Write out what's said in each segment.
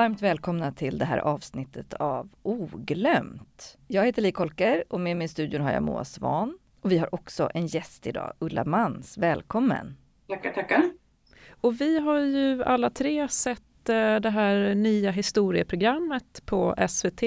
Varmt välkomna till det här avsnittet av Oglömt. Jag heter Li Kolker och med mig i studion har jag Moa Svan. Och vi har också en gäst idag, Ulla Mans. Välkommen! Tackar, tackar! Och vi har ju alla tre sett eh, det här nya historieprogrammet på SVT.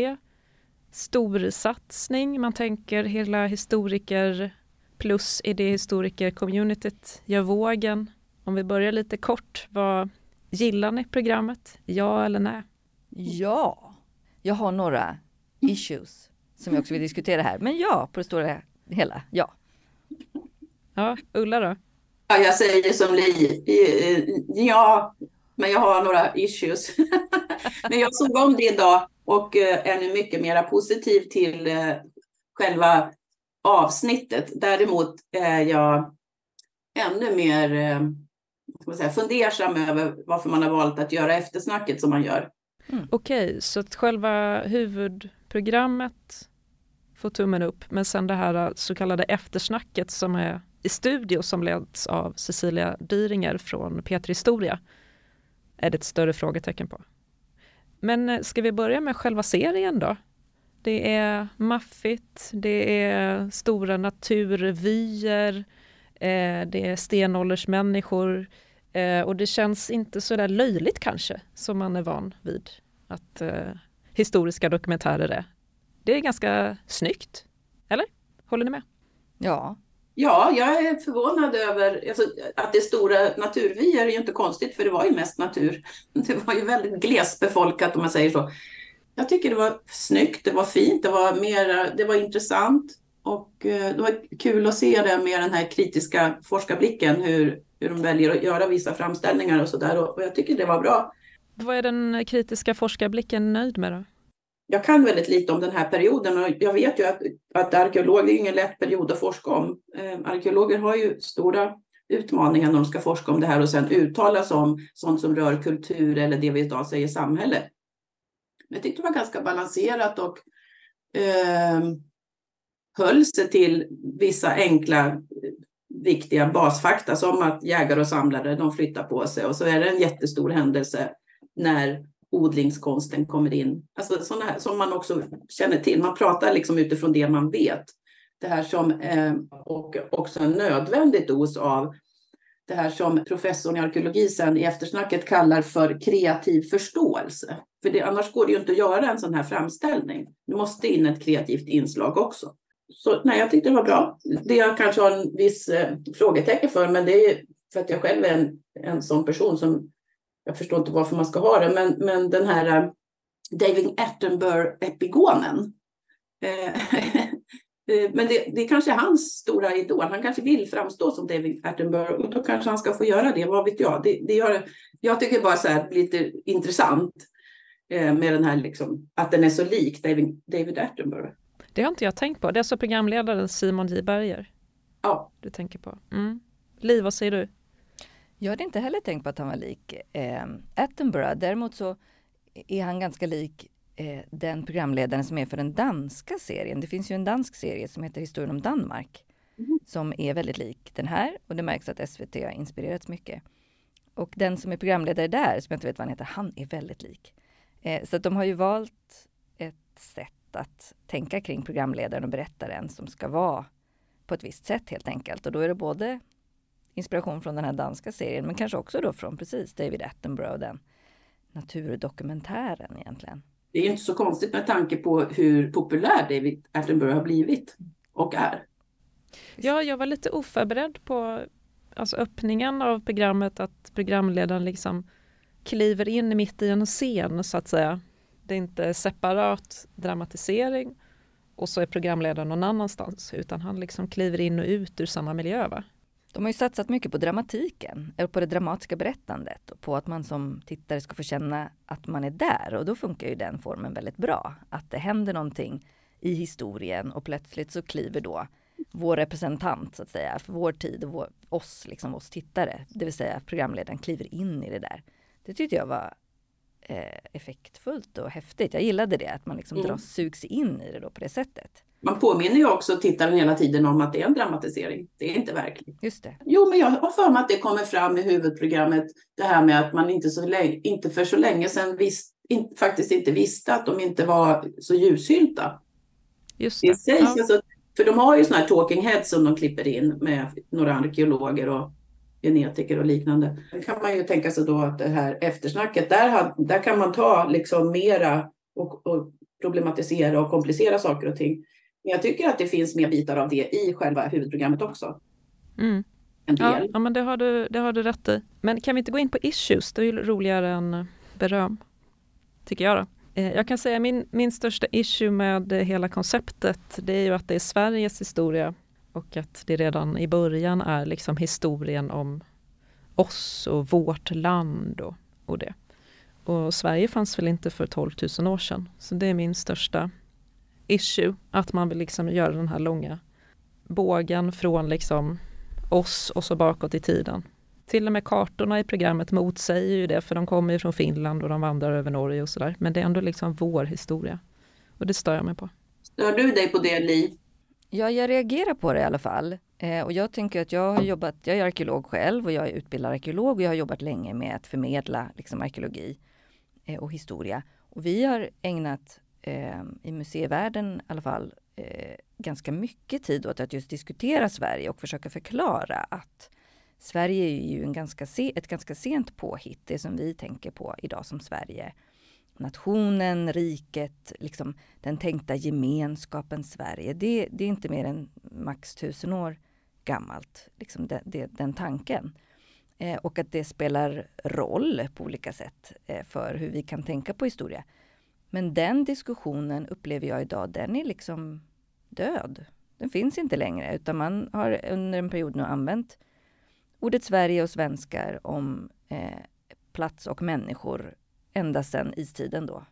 Storsatsning, man tänker hela historiker plus idéhistoriker-communityt gör vågen. Om vi börjar lite kort, vad gillar ni programmet? Ja eller nej? Ja, jag har några issues som jag också vill diskutera här. Men ja, på det stora hela, ja. Ja, Ulla då? Ja, jag säger som Li. Ja, men jag har några issues. men jag såg om det idag och eh, är nu mycket mer positiv till eh, själva avsnittet. Däremot är jag ännu mer eh, man säga, fundersam över varför man har valt att göra eftersnacket som man gör. Mm. Okej, okay, så att själva huvudprogrammet får tummen upp, men sen det här så kallade eftersnacket som är i studio som leds av Cecilia Dyringer från Peter Historia är det ett större frågetecken på. Men eh, ska vi börja med själva serien då? Det är maffigt, det är stora naturvyer, eh, det är stenåldersmänniskor eh, och det känns inte så där löjligt kanske som man är van vid att eh, historiska dokumentärer är. Det är ganska snyggt, eller? Håller ni med? Ja. Ja, jag är förvånad över alltså, att det är stora naturvyer är ju inte konstigt för det var ju mest natur. Det var ju väldigt glesbefolkat om man säger så. Jag tycker det var snyggt, det var fint, det var, mera, det var intressant och eh, det var kul att se det med den här kritiska forskarblicken, hur, hur de väljer att göra vissa framställningar och så där. Och, och jag tycker det var bra. Vad är den kritiska forskarblicken nöjd med då? Jag kan väldigt lite om den här perioden och jag vet ju att, att arkeolog är ingen lätt period att forska om. Eh, arkeologer har ju stora utmaningar när de ska forska om det här och sen uttala sig om sånt som rör kultur eller det vi idag säger samhälle. Jag tyckte det var ganska balanserat och eh, höll sig till vissa enkla viktiga basfakta som att jägare och samlare de flyttar på sig och så är det en jättestor händelse när odlingskonsten kommer in. Alltså sådana här som man också känner till. Man pratar liksom utifrån det man vet. Det här som eh, och också en nödvändig dos av det här som professorn i arkeologi sen i eftersnacket kallar för kreativ förståelse. För det, annars går det ju inte att göra en sån här framställning. Det måste in ett kreativt inslag också. Så nej, jag tyckte det var bra. Det jag kanske har en viss eh, frågetecken för, men det är för att jag själv är en, en sån person som jag förstår inte varför man ska ha det, men, men den här eh, David Attenborough-epigonen. Eh, eh, men det, det kanske är hans stora idol. Han kanske vill framstå som David Attenborough och då kanske han ska få göra det. Vad vet jag? Det, det gör, jag tycker bara så här lite intressant eh, med den här liksom, att den är så lik David, David Attenborough. Det har inte jag tänkt på. Det är alltså programledaren Simon J Berger? Ja. Du tänker på. Mm. Liv, vad säger du? Jag hade inte heller tänkt på att han var lik eh, Attenborough. Däremot så är han ganska lik eh, den programledaren som är för den danska serien. Det finns ju en dansk serie som heter Historien om Danmark. Mm. Som är väldigt lik den här och det märks att SVT har inspirerats mycket. Och den som är programledare där, som jag inte vet vad han heter, han är väldigt lik. Eh, så att de har ju valt ett sätt att tänka kring programledaren och berättaren som ska vara på ett visst sätt helt enkelt. Och då är det både inspiration från den här danska serien men kanske också då från precis David Attenborough, den naturdokumentären egentligen. Det är inte så konstigt med tanke på hur populär David Attenborough har blivit och är. Ja, jag var lite oförberedd på alltså öppningen av programmet, att programledaren liksom kliver in mitt i en scen så att säga. Det är inte separat dramatisering och så är programledaren någon annanstans utan han liksom kliver in och ut ur samma miljö. Va? De har ju satsat mycket på dramatiken, på det dramatiska berättandet och på att man som tittare ska få känna att man är där och då funkar ju den formen väldigt bra. Att det händer någonting i historien och plötsligt så kliver då vår representant så att säga för vår tid och vår, oss, liksom oss tittare, det vill säga programledaren kliver in i det där. Det tyckte jag var eh, effektfullt och häftigt. Jag gillade det, att man liksom mm. dras, sugs in i det då på det sättet man påminner ju också tittaren hela tiden om att det är en dramatisering. Det är inte verkligt. Just det. Jo, men jag har för mig att det kommer fram i huvudprogrammet, det här med att man inte, så länge, inte för så länge sedan visst, in, faktiskt inte visste att de inte var så ljussynta. Just det. Det sägs Ja. alltså, för de har ju sådana här talking heads som de klipper in med några arkeologer och genetiker och liknande. Då kan man ju tänka sig då att det här eftersnacket, där, där kan man ta liksom mera och, och problematisera och komplicera saker och ting. Men jag tycker att det finns mer bitar av det i själva huvudprogrammet också. Mm. En Ja, del. ja, men det har, du, det har du rätt i. Men kan vi inte gå in på issues? Det är ju roligare än eh, beröm, tycker jag. Då. Eh, Jag kan säga min, min största issue med hela konceptet, det är ju att det är Sveriges historia och att det redan i början är liksom historien om oss och vårt land och, och det. Och Sverige fanns väl inte för 12 000 år sedan, så det är min största issue, att man vill liksom göra den här långa bågen från liksom oss och så bakåt i tiden. Till och med kartorna i programmet motsäger ju det, för de kommer ju från Finland och de vandrar över Norge och sådär. Men det är ändå liksom vår historia. Och det stör jag mig på. Stör du dig på det, Li? Ja, jag reagerar på det i alla fall. Eh, och jag tänker att jag har jobbat, jag är arkeolog själv och jag är utbildad arkeolog och jag har jobbat länge med att förmedla liksom, arkeologi eh, och historia. Och vi har ägnat, eh, i museivärlden i alla fall, eh, ganska mycket tid åt att just diskutera Sverige och försöka förklara att Sverige är ju en ganska se, ett ganska sent påhitt, det som vi tänker på idag som Sverige. Nationen, riket, liksom den tänkta gemenskapen Sverige. Det, det är inte mer än max tusen år gammalt, liksom det, det, den tanken. Eh, och att det spelar roll på olika sätt eh, för hur vi kan tänka på historia. Men den diskussionen upplever jag idag, den är liksom död. Den finns inte längre utan man har under en period nu använt ordet Sverige och svenskar om eh, plats och människor ända sedan istiden då,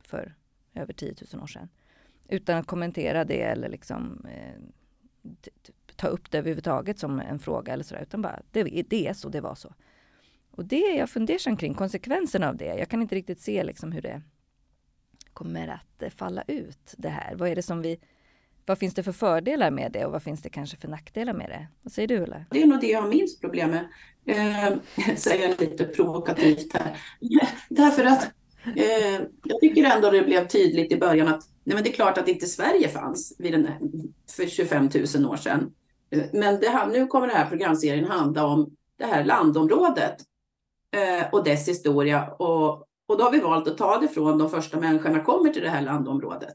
för över 10 000 år sedan. Utan att kommentera det eller liksom eh, ta upp det överhuvudtaget som en fråga eller sådär, utan bara det, det är så, det var så. Och det är jag fundersam kring, konsekvenserna av det. Jag kan inte riktigt se liksom hur det kommer att eh, falla ut det här. Vad är det som vi vad finns det för fördelar med det och vad finns det kanske för nackdelar med det? Vad säger du Ulla? Det är nog det jag har minst problem med. Eh, säger jag lite provokativt här. Därför att eh, jag tycker ändå det blev tydligt i början att nej, men det är klart att inte Sverige fanns vid den för 25 000 år sedan. Eh, men det, här- nu kommer den här programserien handla om det här landområdet eh, och dess historia. Och, och då har vi valt att ta det från de första människorna kommer till det här landområdet.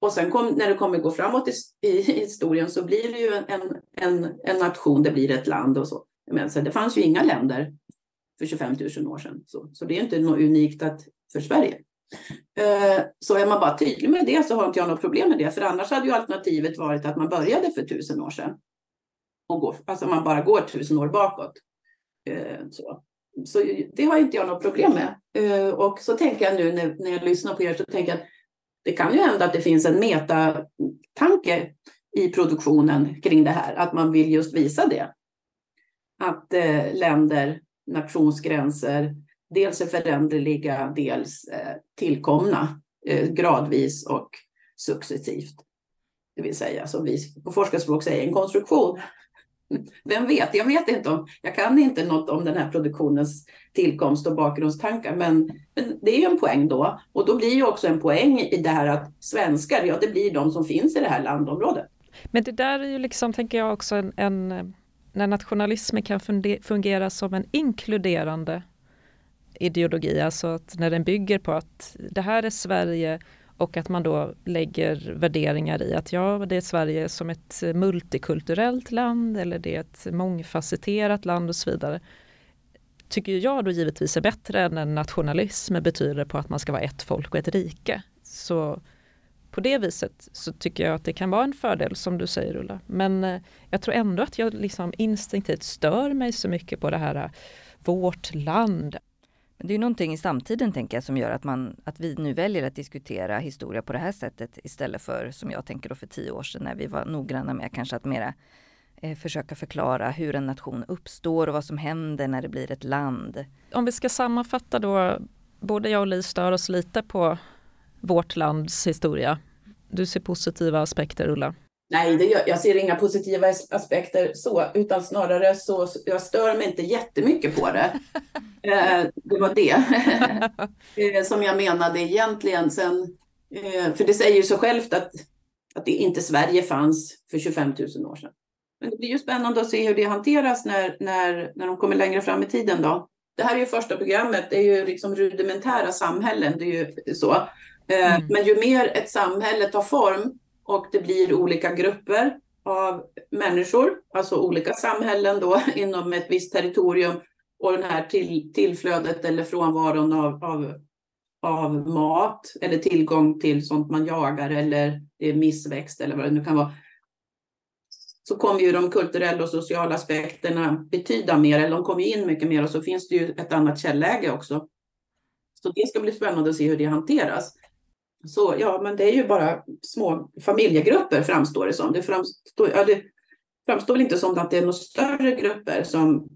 Och sen kom, när det kommer gå framåt i, i historien så blir det ju en, en, en, nation, det blir ett land och så. Men så det fanns ju inga länder för 25 000 år sedan. Så, så det är inte något unikt att, för Sverige. Eh, så är man bara tydlig med det så har inte jag något problem med det. För annars hade ju alternativet varit att man började för tusen år sedan. Och går, alltså man bara går tusen år bakåt. Eh, så. så det har inte jag något problem med. Eh, och så tänker jag nu när, när jag lyssnar på er så tänker jag att det kan ju hända att det finns en metatanke i produktionen kring det här, att man vill just visa det. Att eh, länder, nationsgränser, dels är föränderliga, dels eh, tillkomna eh, gradvis och successivt. Det vill säga, som vi på forskarspråk säger, en konstruktion. Vem vet? Jag vet inte om, jag kan inte något om den här produktionens tillkomst och bakgrundstankar, men, men det är ju en poäng då. Och då blir ju också en poäng i det här att svenskar, ja det blir de som finns i det här landområdet. Men det där är ju liksom, tänker jag också, en, en när nationalismen kan fungera som en inkluderande ideologi, alltså att när den bygger på att det här är Sverige och att man då lägger värderingar i att ja, det är Sverige som ett multikulturellt land eller det är ett mångfacetterat land och så vidare. Tycker jag då givetvis är bättre än en nationalism betyder på att man ska vara ett folk och ett rike. Så på det viset så tycker jag att det kan vara en fördel som du säger Ulla. Men eh, jag tror ändå att jag liksom instinktivt stör mig så mycket på det här eh, vårt land. Men det är någonting i samtiden tänker jag som gör att, man, att vi nu väljer att diskutera historia på det här sättet istället för som jag tänker då för tio år sedan när vi var noggranna med kanske att mera eh, försöka förklara hur en nation uppstår och vad som händer när det blir ett land. Om vi ska sammanfatta då, både jag och Li stör oss lite på vårt lands historia. Du ser positiva aspekter Ulla. Nej, det gör, jag ser inga positiva aspekter så, utan snarare så jag stör mig inte jättemycket på det. Eh, det var det eh, som jag menade egentligen. Sen, eh, för det säger ju sig självt att, att det inte Sverige fanns för 25 000 år sedan. Men det blir ju spännande att se hur det hanteras när, när, när de kommer längre fram i tiden. Då. Det här är ju första programmet, det är ju liksom rudimentära samhällen. Det är ju så. Mm. Men ju mer ett samhälle tar form och det blir olika grupper av människor, alltså olika samhällen då inom ett visst territorium och den här till, tillflödet eller frånvaron av, av, av mat eller tillgång till sånt man jagar eller det är missväxt eller vad det nu kan vara så kommer ju de kulturella och sociala aspekterna betyda mer, eller de kommer in mycket mer och så finns det ju ett annat källäge också. Så det ska bli spännande att se hur det hanteras. Så ja, men det är ju bara små familjegrupper framstår det som. Det framstår, ja, det framstår väl inte som att det är några större grupper som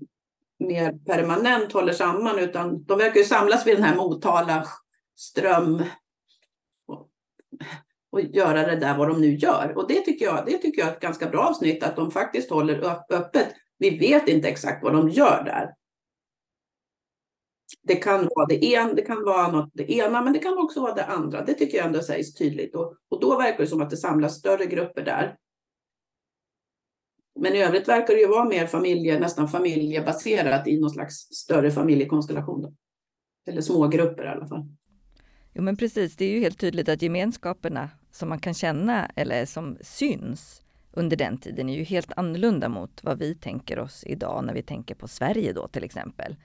mer permanent håller samman, utan de verkar ju samlas vid den här Motala ström och, och göra det där vad de nu gör. Och det tycker jag, det tycker jag är ett ganska bra avsnitt, att de faktiskt håller öppet. Vi vet inte exakt vad de gör där. Det kan vara det, en, det kan vara något, det ena, men det kan också vara det andra. Det tycker jag ändå sägs tydligt. Och, och då verkar det som att det samlas större grupper där. Men i övrigt verkar det ju vara mer familje, nästan familjebaserat i någon slags större familjekonstellation. Eller små grupper i alla fall. Jo men precis, det är ju helt tydligt att gemenskaperna som man kan känna eller som syns under den tiden är ju helt annorlunda mot vad vi tänker oss idag när vi tänker på Sverige då till exempel.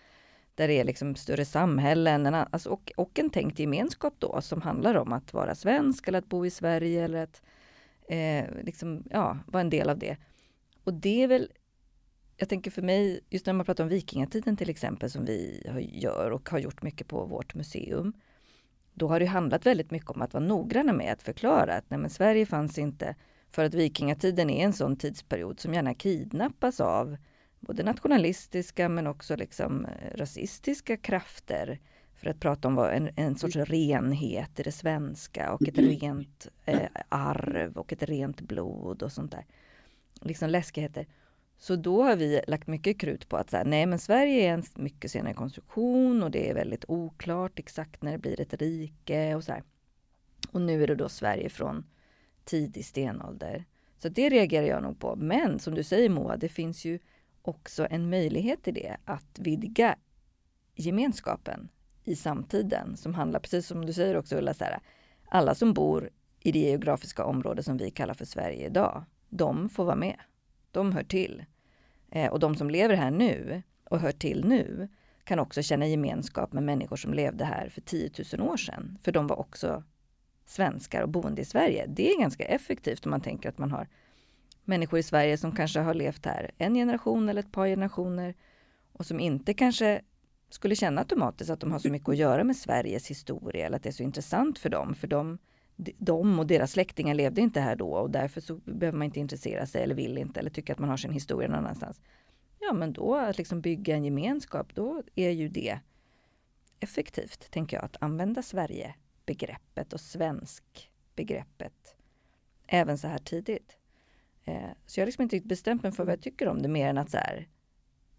Där det är liksom större samhällen en, alltså, och, och en tänkt gemenskap då som handlar om att vara svensk eller att bo i Sverige eller att eh, liksom, ja, vara en del av det. Och det är väl, jag tänker för mig, just när man pratar om vikingatiden till exempel som vi gör och har gjort mycket på vårt museum. Då har det handlat väldigt mycket om att vara noggranna med att förklara att nej, men Sverige fanns inte för att vikingatiden är en sån tidsperiod som gärna kidnappas av både nationalistiska men också liksom eh, rasistiska krafter för att prata om vad en, en sorts renhet i det svenska och ett rent eh, arv och ett rent blod och sånt där. Liksom läskigheter. Så då har vi lagt mycket krut på att så nej men Sverige är en mycket senare konstruktion och det är väldigt oklart exakt när det blir ett rike och så här. Och nu är det då Sverige från tidig stenålder. Så det reagerar jag nog på. Men som du säger Moa, det finns ju också en möjlighet i det att vidga gemenskapen i samtiden som handlar, precis som du säger också Ulla, så här, alla som bor i det geografiska område som vi kallar för Sverige idag, de får vara med. De hör till. Eh, och de som lever här nu och hör till nu kan också känna gemenskap med människor som levde här för 10 000 år sedan. För de var också svenskar och boende i Sverige. Det är ganska effektivt om man tänker att man har människor i Sverige som kanske har levt här en generation eller ett par generationer och som inte kanske skulle känna automatiskt att de har så mycket att göra med Sveriges historia eller att det är så intressant för dem. För de, de och deras släktingar levde inte här då och därför så behöver man inte intressera sig eller vill inte eller tycker att man har sin historia någon annanstans. Ja men då att liksom bygga en gemenskap, då är ju det effektivt, tänker jag, att använda Sverige-begreppet och svensk-begreppet även så här tidigt. Eh, så jag har liksom inte riktigt bestämt mig för vad jag tycker om det mer än att så här,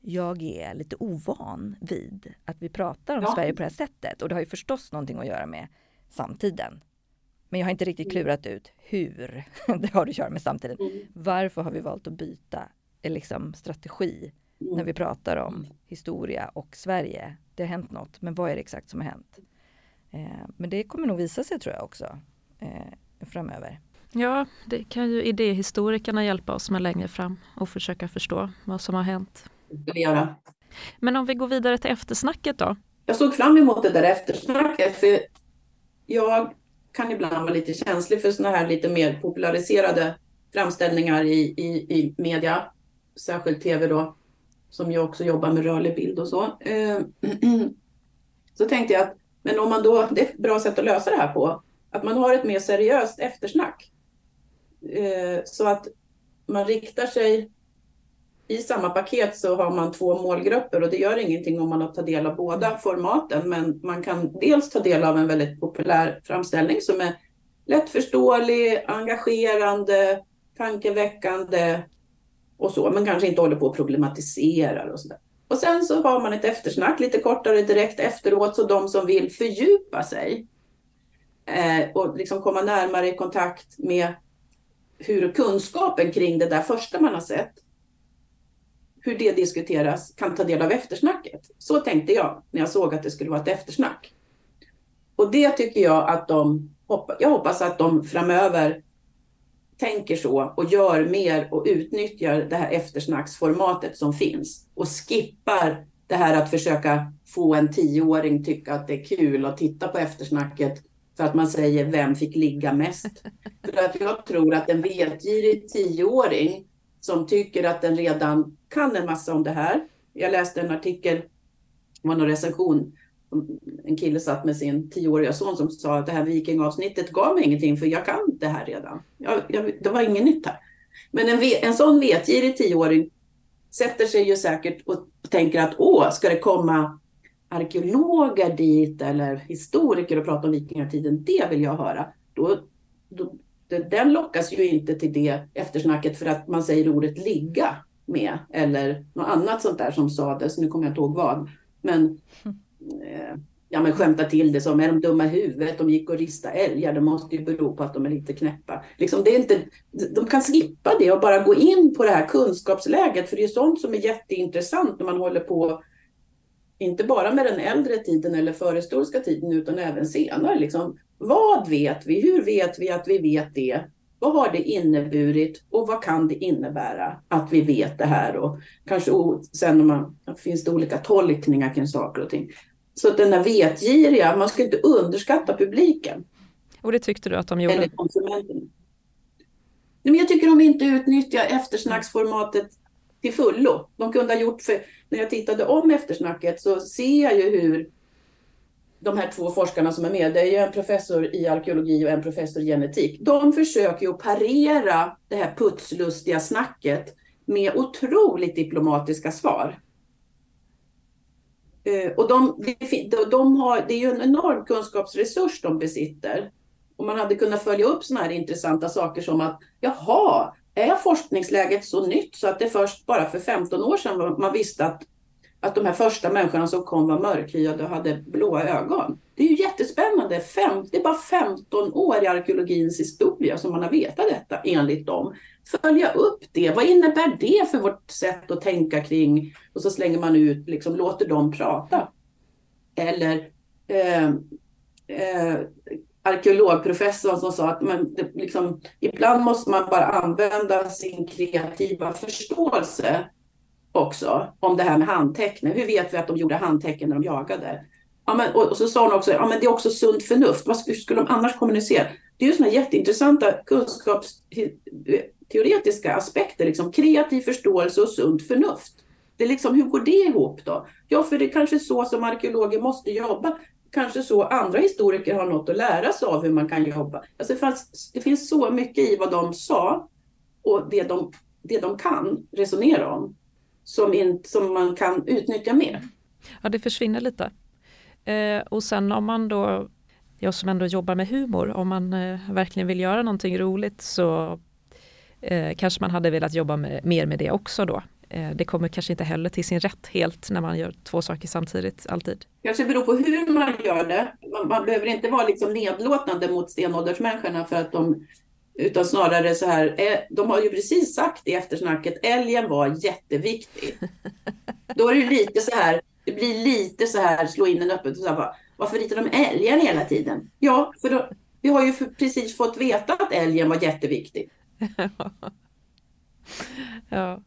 jag är lite ovan vid att vi pratar om ja. Sverige på det här sättet. Och det har ju förstås någonting att göra med samtiden. Men jag har inte riktigt mm. klurat ut hur det har att göra med samtiden. Mm. Varför har vi valt att byta eh, liksom, strategi mm. när vi pratar om mm. historia och Sverige? Det har hänt något, men vad är det exakt som har hänt? Eh, men det kommer nog visa sig tror jag också eh, framöver. Ja, det kan ju idéhistorikerna hjälpa oss med längre fram och försöka förstå vad som har hänt. Det göra. Men om vi går vidare till eftersnacket då? Jag såg fram emot det där eftersnacket för jag kan ibland vara lite känslig för sådana här lite mer populariserade framställningar i, i, i media, särskilt tv då, som jag också jobbar med rörlig bild och så. Eh, så tänkte jag att men om man då, det är ett bra sätt att lösa det här på, att man har ett mer seriöst eftersnack. Eh, så att man riktar sig i samma paket så har man två målgrupper och det gör ingenting om man har tagit del av båda formaten. Men man kan dels ta del av en väldigt populär framställning som är lättförståelig, engagerande, tankeväckande och så, men kanske inte håller på och problematiserar och sådär. Och sen så har man ett eftersnack lite kortare direkt efteråt, så de som vill fördjupa sig eh, och liksom komma närmare i kontakt med hur kunskapen kring det där första man har sett, hur det diskuteras, kan ta del av eftersnacket. Så tänkte jag när jag såg att det skulle vara ett eftersnack. Och det tycker jag att de, jag hoppas att de framöver tänker så och gör mer och utnyttjar det här eftersnacksformatet som finns och skippar det här att försöka få en tioåring tycka att det är kul att titta på eftersnacket för att man säger vem fick ligga mest. För att jag tror att en vetgirig tioåring som tycker att den redan kan en massa om det här. Jag läste en artikel, det var någon recension, en kille satt med sin tioåriga son som sa att det här vikingavsnittet gav mig ingenting för jag kan det här redan. Jag, jag, det var inget nytt här. Men en, en sån vetgirig tioåring sätter sig ju säkert och tänker att åh, ska det komma arkeologer dit eller historiker och prata om vikingatiden, det vill jag höra. Då, då, den lockas ju inte till det eftersnacket för att man säger ordet ligga med eller något annat sånt där som sades, nu kommer jag inte ihåg vad. Men, eh, ja, men skämta till det som, är de dumma i huvudet, de gick och rista älgar, det måste ju bero på att de är lite knäppa. Liksom, det är inte, de kan slippa det och bara gå in på det här kunskapsläget, för det är sånt som är jätteintressant när man håller på inte bara med den äldre tiden eller förhistoriska tiden utan även senare. Liksom, vad vet vi? Hur vet vi att vi vet det? Vad har det inneburit och vad kan det innebära att vi vet det här? Och kanske sen man, finns det olika tolkningar kring saker och ting. Så den där vetgiriga, man ska inte underskatta publiken. Och det tyckte du att de gjorde? Eller konsumenten. Men jag tycker de inte utnyttjar eftersnacksformatet till fullo. De kunde ha gjort, för när jag tittade om eftersnacket så ser jag ju hur de här två forskarna som är med, det är ju en professor i arkeologi och en professor i genetik. De försöker ju parera det här putslustiga snacket med otroligt diplomatiska svar. Eh, och de, de har, det är ju en enorm kunskapsresurs de besitter. Och man hade kunnat följa upp sådana här intressanta saker som att jaha, är forskningsläget så nytt så att det först bara för 15 år sedan man visste att, att de här första människorna som kom var mörkhyade och hade blåa ögon. Det är ju jättespännande. Fem, det är bara 15 år i arkeologins historia som man har vetat detta enligt dem. Följa upp det. Vad innebär det för vårt sätt att tänka kring? Och så slänger man ut, liksom låter dem prata. Eller eh, eh, arkeologprofessorn som sa att man, det, liksom, ibland måste man bara använda sin kreativa förståelse också om det här med handtecknen. Hur vet vi att de gjorde handtecken när de jagade? Ja, men, och, och, så sa hon också, ja men det är också sunt förnuft. Vad skulle, skulle de annars kommunicera? Det är ju sådana jätteintressanta kunskapsteoretiska aspekter, liksom kreativ förståelse och sunt förnuft. Det är liksom, hur går det ihop då? Ja, för det är kanske så som arkeologer måste jobba kanske så andra historiker har något att lära sig av hur man kan jobba. Alltså det, fanns, det finns så mycket i vad de sa och det de, det de kan resonera om som, in, som man kan utnyttja mer. Ja, det försvinner lite. Eh, och sen om man då, jag som ändå jobbar med humor, om man eh, verkligen vill göra någonting roligt så eh, kanske man hade velat jobba med, mer med det också då. Eh, det kommer kanske inte heller till sin rätt helt när man gör två saker samtidigt alltid. Kanske beror på hur man gör det. Man, man behöver inte vara liksom nedlåtande mot stenåldersmänniskorna för att de utan snarare så här, eh, de har ju precis sagt i eftersnacket, älgen var jätteviktig. Då är det lite så här, det blir lite så här, slå in en öppet och så här, varför ritar de älgar hela tiden? Ja, för då, vi har ju precis fått veta att älgen var jätteviktig. ja.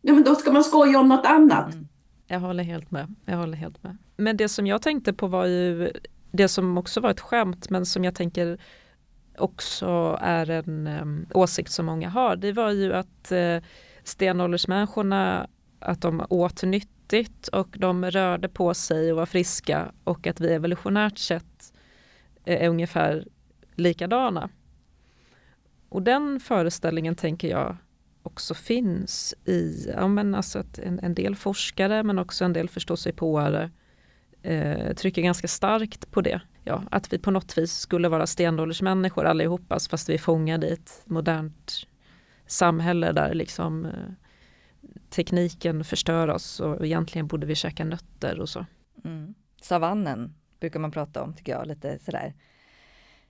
Ja, men då ska man skoja om något annat. Mm. Jag håller helt med. Jag håller helt med. Men det som jag tänkte på var ju det som också var ett skämt men som jag tänker också är en um, åsikt som många har. Det var ju att uh, stenåldersmänniskorna att de åt nyttigt och de rörde på sig och var friska och att vi evolutionärt sett eh, är ungefär likadana. Och den föreställningen tänker jag också finns i ja, men alltså en, en del forskare men också en del förståsigpåare eh, trycker ganska starkt på det. Ja, att vi på något vis skulle vara stenåldersmänniskor allihopa fast vi är fångade i ett modernt samhälle där liksom eh, tekniken förstör oss och egentligen borde vi käka nötter och så. Mm. Savannen brukar man prata om tycker jag, lite sådär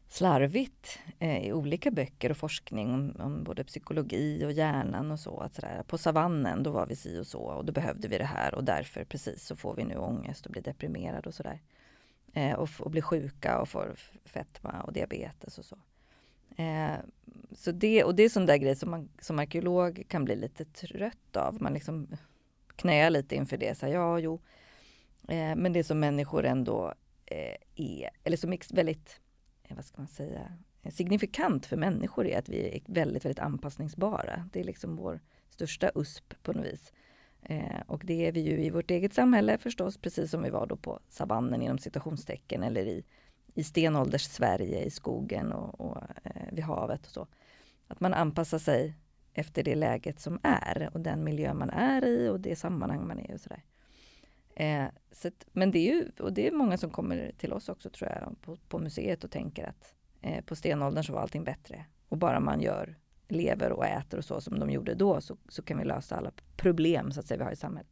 slarvigt eh, i olika böcker och forskning om, om, både psykologi och hjärnan och så. Att sådär, på savannen då var vi si och så och då behövde vi det här och därför precis så får vi nu ångest och blir deprimerade och sådär. Eh, och, och blir sjuka och får fetma och diabetes och så. Eh, så det, och det är sån där grej som man som arkeolog kan bli lite trött av. Man liksom knäar lite inför det. Så här, ja, jo. Eh, men det som människor ändå eh, är, eller som är väldigt, Eh, vad ska man säga, eh, signifikant för människor är att vi är väldigt, väldigt anpassningsbara. Det är liksom vår största USP på något vis. Eh, och det är vi ju i vårt eget samhälle förstås, precis som vi var då på savannen inom citationstecken eller i i stenålders Sverige, i skogen och, och eh, vid havet och så. Att man anpassar sig efter det läget som är och den miljö man är i och det sammanhang man är i och sådär. Eh, Eh, så att, men det är ju, och det är många som kommer till oss också tror jag på, på museet och tänker att eh, på stenåldern så var allting bättre. Och bara man gör, lever och äter och så som de gjorde då så, så kan vi lösa alla problem så att säga vi har i samhället.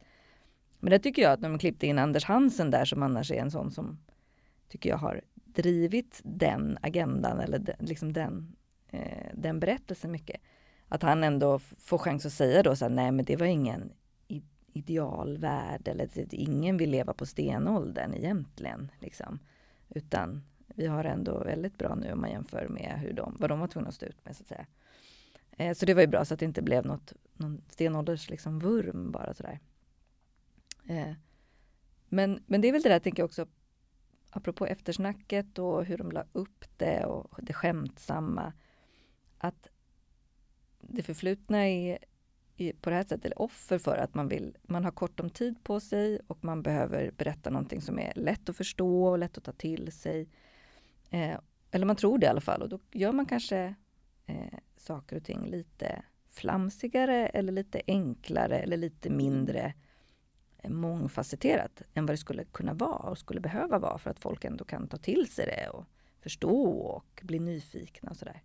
Men det tycker jag att när man klippte in Anders Hansen där som annars är en sån som tycker jag har drivit den agendan eller den, liksom den, eh, den berättelsen mycket. Att han ändå får chans att säga då så här, nej men det var ingen idealvärld eller typ ingen vill leva på stenåldern egentligen. Liksom. Utan vi har ändå väldigt bra nu om man jämför med hur de, vad de var tvungna att stå ut med så att säga. Eh, så det var ju bra så att det inte blev något, någon stenålders liksom vurm bara sådär. Eh, men, men det är väl det där, tänker jag också, apropå eftersnacket och hur de la upp det och det skämtsamma. Att det förflutna är, på det här sättet offer för att man vill, man har kort om tid på sig och man behöver berätta någonting som är lätt att förstå och lätt att ta till sig. Eh, eller man tror det i alla fall och då gör man kanske eh, saker och ting lite flamsigare eller lite enklare eller lite mindre eh, mångfacetterat än vad det skulle kunna vara och skulle behöva vara för att folk ändå kan ta till sig det och förstå och bli nyfikna och sådär.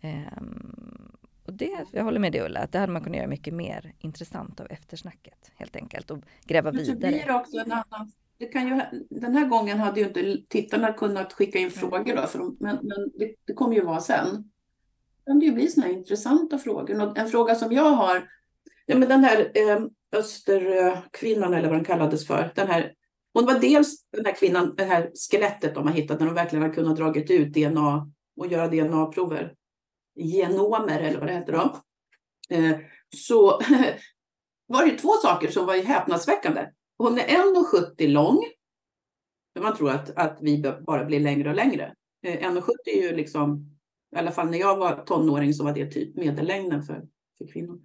Eh, och det, jag håller med dig Ulla, att det hade man kunnat göra mycket mer intressant av eftersnacket helt enkelt och gräva Men vidare. Det blir också en annan, det kan ju, den här gången hade ju inte tittarna kunnat skicka in frågor då, för men, men det, det kommer ju vara sen. Det kan ju bli sådana här intressanta frågor. Och en fråga som jag har, ja, men den här eh, Österkvinnan eller vad den kallades för. Den här, hon var dels den här kvinnan, det här skelettet de har hittat när de verkligen har kunnat dragit ut DNA och göra DNA-prover. Genomer eller vad det heter då. Eh, så var det två saker som var häpnadsväckande. Hon är 1,70 lång. Man tror att, att vi bara blir längre och längre. Eh, 1,70 är ju liksom, i alla fall när jag var tonåring så var det typ medellängden för, för kvinnor.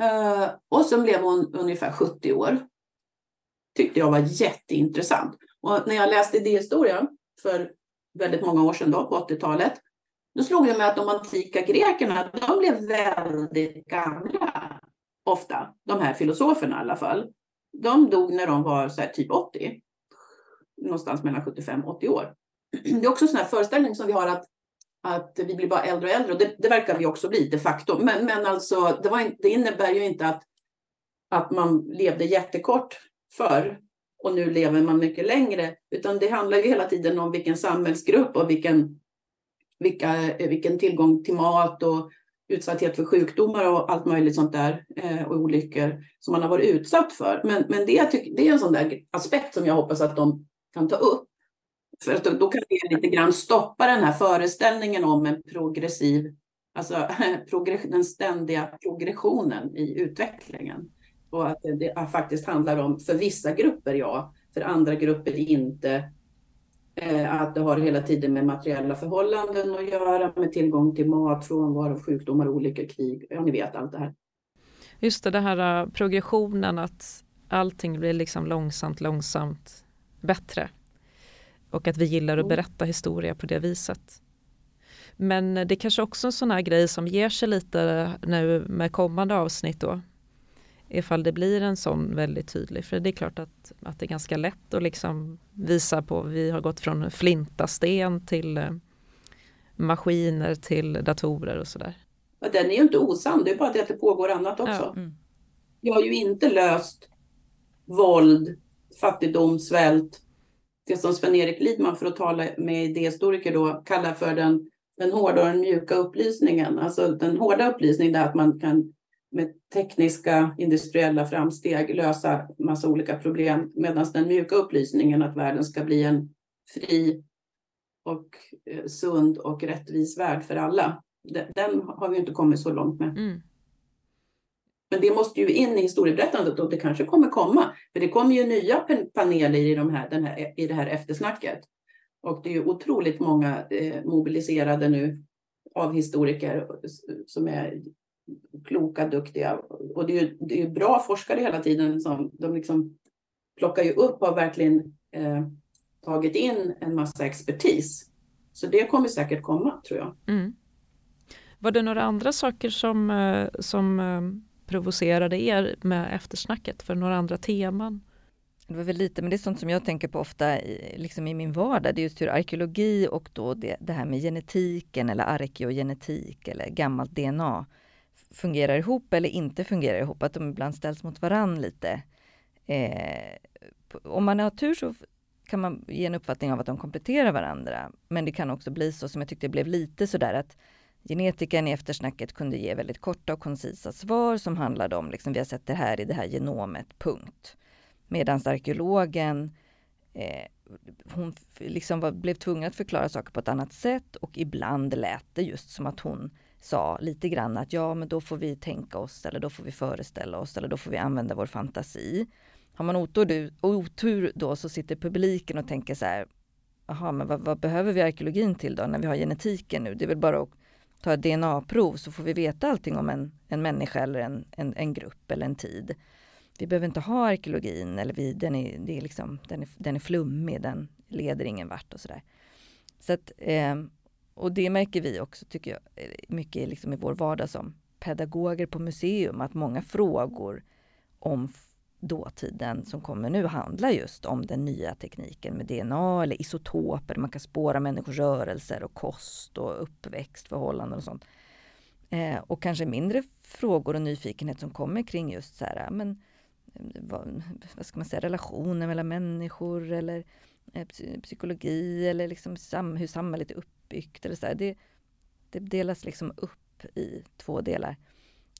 Eh, och sen blev hon ungefär 70 år. Tyckte jag var jätteintressant. Och när jag läste idéhistoria för väldigt många år sedan då, på 80-talet, då slog det mig att de antika grekerna, de blev väldigt gamla. Ofta, de här filosoferna i alla fall. De dog när de var så här, typ 80. Någonstans mellan 75 och 80 år. Det är också en sån här föreställning som vi har att att vi blir bara äldre och äldre och det, det verkar vi också bli de facto. Men, men alltså, det, var, det innebär ju inte att, att man levde jättekort förr och nu lever man mycket längre, utan det handlar ju hela tiden om vilken samhällsgrupp och vilken, vilka, vilken tillgång till mat och utsatthet för sjukdomar och allt möjligt sånt där eh, och olyckor som man har varit utsatt för. Men, men det, det är en sån där aspekt som jag hoppas att de kan ta upp. För att då, kan det lite grann stoppa den här föreställningen om en progressiv, alltså den ständiga progressionen i utvecklingen. Och att det faktiskt handlar om, för vissa grupper ja, för andra grupper inte. Eh, att det har hela tiden med materiella förhållanden att göra, med tillgång till mat, frånvaro, sjukdomar, olika krig. Ja, ni vet allt det här. Just det, det här uh, progressionen att allting blir liksom långsamt, långsamt bättre. Och att vi gillar att mm. berätta historia på det viset. Men det är kanske också en sån här grej som ger sig lite nu med kommande avsnitt då. Ifall det blir en sån väldigt tydlig. För det är klart att, att det är ganska lätt att liksom visa på, vi har gått från flintasten till eh, maskiner till datorer och sådär. Den är ju inte osann, det är bara det att det pågår annat också. Ja. Mm. Jag har ju inte löst våld, fattigdom, svält, det som Sven-Erik Lidman, för att tala med idéhistoriker då, kallar för den, den hårda och den mjuka upplysningen. Alltså den hårda upplysningen är att man kan med tekniska industriella framsteg lösa massa olika problem, medan den mjuka upplysningen att världen ska bli en fri och eh, sund och rättvis värld för alla. Den, har vi inte kommit så långt med. Mm. Men det måste ju in i historieberättandet och det kanske kommer komma. För det kommer ju nya paneler i, de här, här, i det här eftersnacket. Och det är ju otroligt många eh, mobiliserade nu av historiker som är kloka, duktiga. Och det är ju, det är bra forskare hela tiden som de liksom plockar ju upp och har verkligen eh, tagit in en massa expertis. Så det kommer säkert komma tror jag. Mm. Var det några andra saker som, eh, som eh, provocerade er med eftersnacket för några andra teman? Det var väl lite, men det är sånt som jag tänker på ofta i, liksom i min vardag. Det är just hur arkeologi och då det, det här med genetiken eller arkeogenetik eller gammalt DNA fungerar ihop eller inte fungerar ihop. Att de ibland ställs mot varann lite. Eh, om man har tur så kan man ge en uppfattning av att de kompletterar varandra. Men det kan också bli så som jag tyckte det blev lite sådär att Genetikern i eftersnacket kunde ge väldigt korta och koncisa svar som handlade om liksom, vi har sett det här i det här genomet, punkt. Medan arkeologen eh, hon liksom var, blev tvungen att förklara saker på ett annat sätt och ibland lät det just som att hon sa lite grann att ja, men då får vi tänka oss eller då får vi föreställa oss eller då får vi använda vår fantasi. Har man otur, otur då så sitter publiken och tänker så här, jaha, men vad, vad, behöver vi arkeologin till då när vi har genetiken nu? Det är väl bara att ta ett DNA-prov så får vi veta allting om en, en människa eller en, en, en grupp eller en tid. Vi behöver inte ha arkeologin eller vi, den, är, det är liksom, den, är, den är flummig, den leder ingen vart och sådär. Så att, eh, och det märker vi också, tycker jag, eh, mycket liksom i vår vardag som pedagoger på museum, att många frågor om dåtiden som kommer nu handlar just om den nya tekniken med DNA eller isotoper. Man kan spåra människors rörelser och kost och uppväxtförhållanden och sånt. Eh, och kanske mindre frågor och nyfikenhet som kommer kring just så här, men eh, vad, vad ska man säga, relationer mellan människor eller eh, Eh, psykologi eller liksom sam, hur samhället är uppbyggt. Eller så. Det, det delas liksom upp i två delar.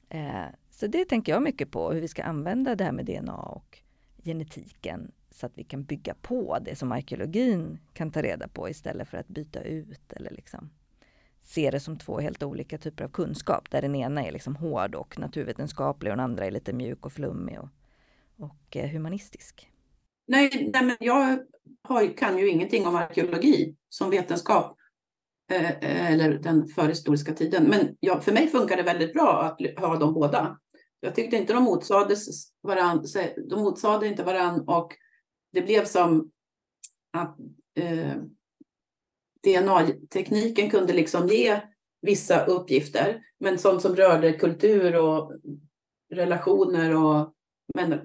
Eh, så det tänker jag mycket på, hur vi ska använda det här med DNA och genetiken så att vi kan bygga på det som arkeologin kan ta reda på istället för att byta ut eller liksom se det som två helt olika typer av kunskap där den ena är liksom hård och naturvetenskaplig och den andra är lite mjuk och flummig och, och eh, humanistisk. Nej, nej men jag har, kan ju ingenting om arkeologi som vetenskap eh, eh, eller den förhistoriska tiden. Men jag, för mig funkar det väldigt bra att ha dem båda. Jag tyckte inte de motsades varann, de motsade inte varann och det blev som att eh, DNA-tekniken kunde liksom ge vissa uppgifter, men sånt som rörde kultur och relationer och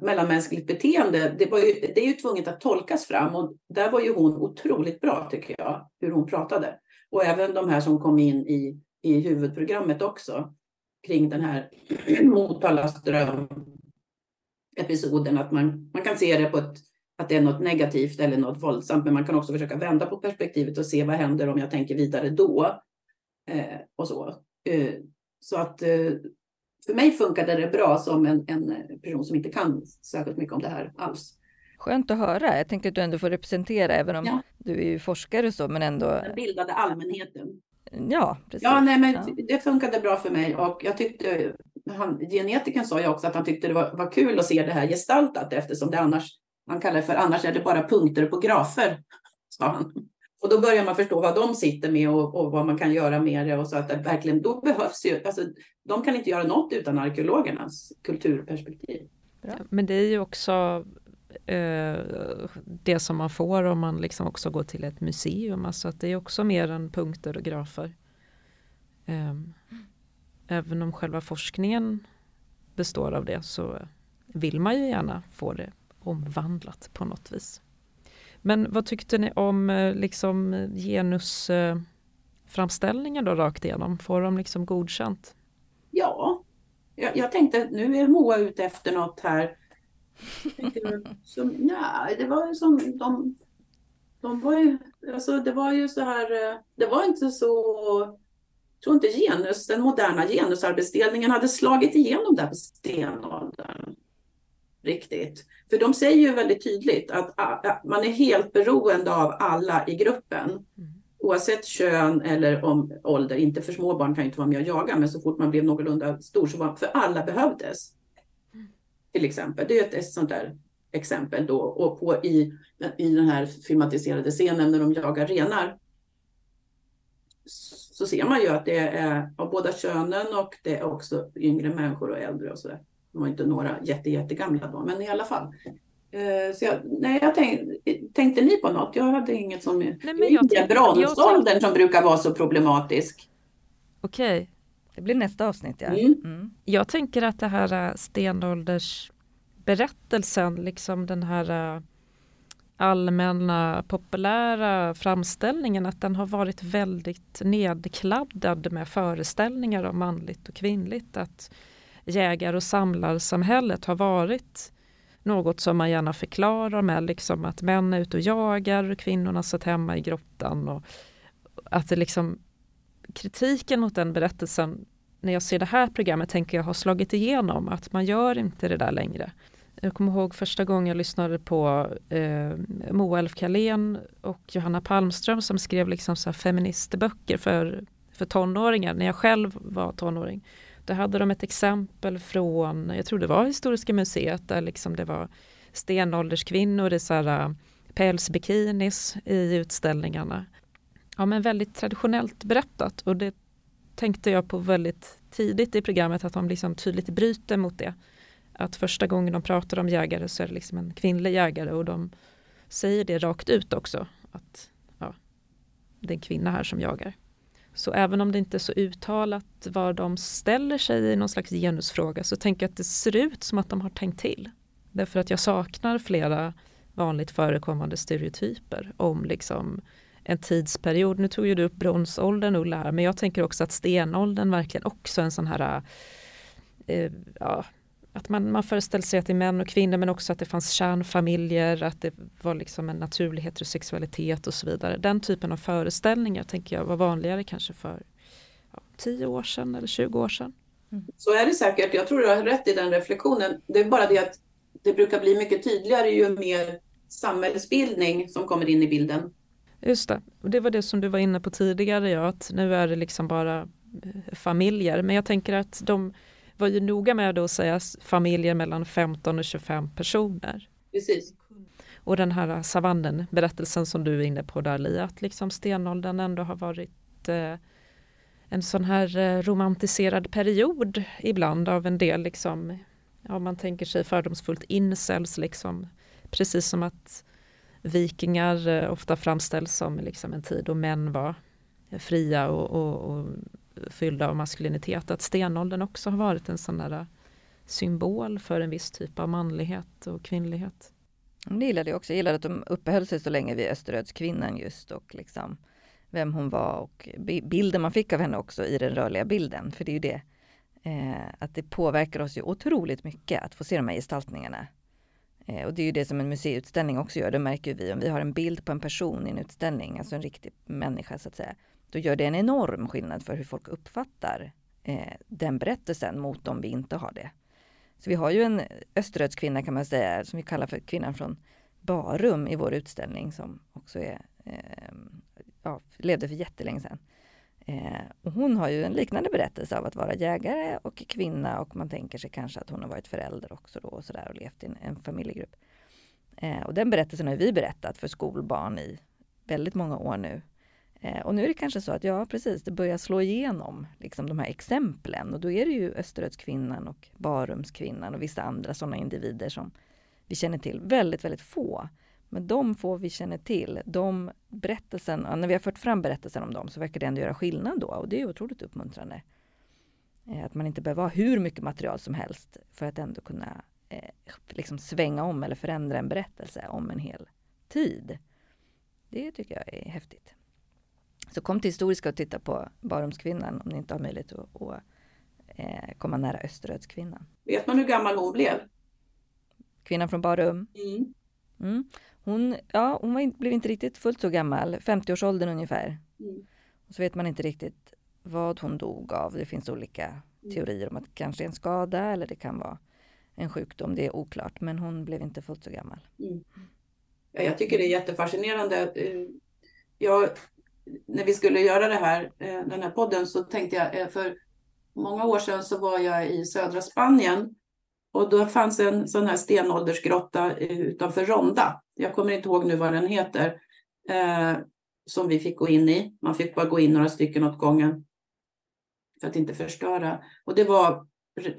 mellanmänskligt beteende, det, var ju, det är ju tvunget att tolkas fram och där var ju hon otroligt bra tycker jag, hur hon pratade. Och även de här som kom in i, i huvudprogrammet också kring den här Motalas dröm episoden, att man, man kan se det på ett, att det är något negativt eller något våldsamt, men man kan också försöka vända på perspektivet och se vad händer om jag tänker vidare då. Eh, och så. Eh, så att eh, för mig funkade det bra som en, en person som inte kan särskilt mycket om det här alls. Skönt att höra. Jag tänker att du ändå får representera, även om ja. du är ju forskare och så, men ändå. Den bildade allmänheten. Ja, precis. Ja, nej, men ja. det funkade bra för mig och jag tyckte, han, genetikern sa ju också att han tyckte det var, var kul att se det här gestaltat eftersom det annars, han kallar det för annars är det bara punkter på grafer, sa han. Och då börjar man förstå vad de sitter med och, och vad man kan göra med det och så att det verkligen, då behövs ju, alltså de kan inte göra något utan arkeologernas kulturperspektiv. Bra. Men det är ju också eh, det som man får om man liksom också går till ett museum. Alltså att det är också mer än punkter och grafer. Eh, även om själva forskningen består av det så vill man ju gärna få det omvandlat på något vis. Men vad tyckte ni om eh, liksom genusframställningen då rakt igenom? Får de liksom godkänt? Ja, jag, jag tänkte nu är Moa ute efter något här. Som, nej, det var ju som de, de var ju, alltså det var ju så här, eh, det var inte så, jag tror inte genus, den moderna genusarbetsdelningen hade slagit igenom där på stenåldern. Riktigt. För de säger ju väldigt tydligt att, man är helt beroende av alla i gruppen. Mm. Oavsett kön eller om ålder, inte för små barn kan inte vara med och jaga, men så fort man blev någorlunda stor så var för alla behövdes. Till exempel, det är ett, ett sånt där exempel då. Och på, i, i den här filmatiserade scenen när de jagar renar så ser man ju att det är av båda könen och det är också yngre människor och äldre och sådär. De var inte några jätte, jättegamla då, men i alla fall. Eh, så jag, nej, jag tänk, tänkte ni på något? Jag hade inget som... Nej, men jag tänkte, bronsåldern som brukar vara så problematisk. Okej. Okay. Det blir nästa avsnitt, ja. Mm. Mm. Jag tänker att det här äh, stenåldersberättelsen, liksom den här äh, allmänna populära framställningen att den har varit väldigt nedkladdad med föreställningar om manligt och kvinnligt. Att jägar och samlarsamhället har varit något som man gärna förklarar med liksom att män är ute och jagar och kvinnorna satt hemma i grottan. Och att det liksom kritiken mot den berättelsen när jag ser det här programmet tänker jag har slagit igenom att man gör inte det där längre. Jag kommer ihåg första gången jag lyssnade på eh, Moa Elf Kalén och Johanna Palmström som skrev liksom så feministböcker för, för tonåringar när jag själv var tonåring. Där hade de ett exempel från, jag tror det var Historiska museet, där liksom det var stenålderskvinnor i så här, äh, pälsbikinis i utställningarna. Ja men väldigt traditionellt berättat och det tänkte jag på väldigt tidigt i programmet att de liksom tydligt bryter mot det. Att första gången de pratar om jägare så är det liksom en kvinnlig jägare och de säger det rakt ut också. Att ja, det är en kvinna här som jagar. Så även om det inte är så uttalat var de ställer sig i någon slags genusfråga så tänker jag att det ser ut som att de har tänkt till. Därför att jag saknar flera vanligt förekommande stereotyper om liksom en tidsperiod. Nu tog ju du upp bronsåldern Ulla men jag tänker också att stenåldern verkligen också är en sån här eh, ja, att man, man föreställer sig att det är män och kvinnor men också att det fanns kärnfamiljer, att det var liksom en naturlig heterosexualitet och så vidare. Den typen av föreställningar tänker jag var vanligare kanske för ja, 10 år sedan eller 20 år sedan. Mm. Så är det säkert, jag tror du har rätt i den reflektionen. Det är bara det att det brukar bli mycket tydligare ju mer samhällsbildning som kommer in i bilden. Just det, och det var det som du var inne på tidigare, ja, att nu är det liksom bara eh, familjer. Men jag tänker att de var ju noga med att säga familjer mellan 15 och 25 personer. Precis. Och den här savannen, berättelsen som du är inne på där Li, att liksom stenåldern ändå har varit eh, en sån här eh, romantiserad period ibland av en del liksom, ja man tänker sig fördomsfullt incels liksom, precis som att vikingar eh, ofta framställs som liksom en tid då män var fria och, och, och fyllda av maskulinitet, att stenåldern också har varit en sån där eh, symbol för en viss typ av manlighet och kvinnlighet. Mm, det gillade jag också. Jag gillade att de uppehöll sig så länge vid Österödskvinnan just och liksom vem hon var och bilden man fick av henne också i den rörliga bilden. För det är ju det eh, att det påverkar oss ju otroligt mycket att få se de här gestaltningarna. Eh, och det är ju det som en museiutställning också gör. Det märker vi om vi har en bild på en person i en utställning, alltså en riktig människa så att säga då gör det en enorm skillnad för hur folk uppfattar eh, den berättelsen mot om vi inte har det. Så vi har ju en österrödskvinna kan man säga, som vi kallar för kvinnan från Barum i vår utställning som också är, eh, ja, levde för jättelänge sedan. Eh, och hon har ju en liknande berättelse av att vara jägare och kvinna och man tänker sig kanske att hon har varit förälder också då och sådär och levt i en, en familjegrupp. Eh, och den berättelsen har vi berättat för skolbarn i väldigt många år nu. Eh, och nu är det kanske så att ja precis, det börjar slå igenom liksom de här exemplen och då är det ju Österödskvinnan och Barumskvinnan och vissa andra sådana individer som vi känner till. Väldigt, väldigt få. Men de få vi känner till, de berättelsen, när vi har fört fram berättelsen om dem så verkar det ändå göra skillnad då och det är otroligt uppmuntrande. Eh, att man inte behöver ha hur mycket material som helst för att ändå kunna eh, liksom svänga om eller förändra en berättelse om en hel tid. Det tycker jag är häftigt. Så kom till Historiska och titta på Barumskvinnan om ni inte har möjlighet att, att eh, komma nära Österödskvinnan. Vet man hur gammal hon blev? Kvinnan från Barum? Mm. Mm. Hon, ja, hon var blev inte riktigt fullt så gammal, 50-årsåldern ungefär. Mm. Och så vet man inte riktigt vad hon dog av. Det finns olika mm. teorier om att det kanske är en skada eller det kan vara en sjukdom. Det är oklart, men hon blev inte fullt så gammal. Mm. Ja, jag tycker det är jättefascinerande. Eh, jag, när vi skulle göra det här, eh, den här podden så tänkte jag, eh, för många år sedan så var jag i södra Spanien och då fanns en sån här stenåldersgrotta eh, utanför Ronda. Jag kommer inte ihåg nu vad den heter. Eh, som vi fick gå in i. Man fick bara gå in några stycken åt gången. För att inte förstöra. Och det var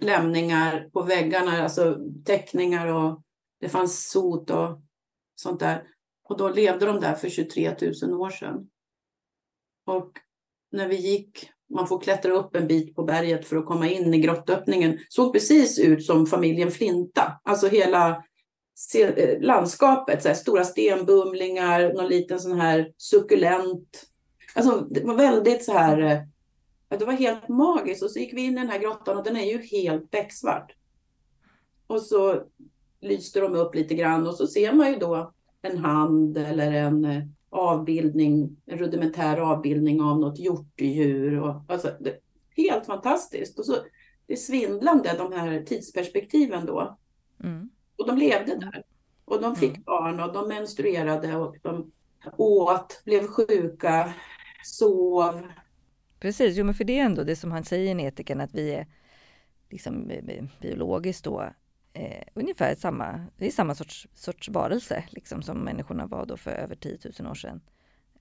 lämningar på väggarna, alltså teckningar och det fanns sot och sånt där. Och då levde de där för 23 000 år sedan. Och när vi gick, man får klättra upp en bit på berget för att komma in i grottöppningen, såg precis ut som familjen Flinta. Alltså hela eh, landskapet, så här, stora stenbumlingar, någon liten sån här suckulent. Alltså det var väldigt så här, eh, det var helt magiskt. Och så gick vi in i den här grottan och den är ju helt becksvart. Och så lyste de upp lite grann och så ser man ju då en hand eller en eh, avbildning, en rudimentär avbildning av något hjortdjur. Och, alltså, helt fantastiskt. Och så, det är svindlande de här tidsperspektiven då. Mm. Och de levde där. Och de fick mm. barn och de menstruerade och de åt, blev sjuka, sov. Precis, jo men för det är ändå det som han säger i etiken att vi är liksom biologiskt då eh, ungefär samma, det är samma sorts, sorts varelse liksom, som människorna var då för över 10 000 år sedan.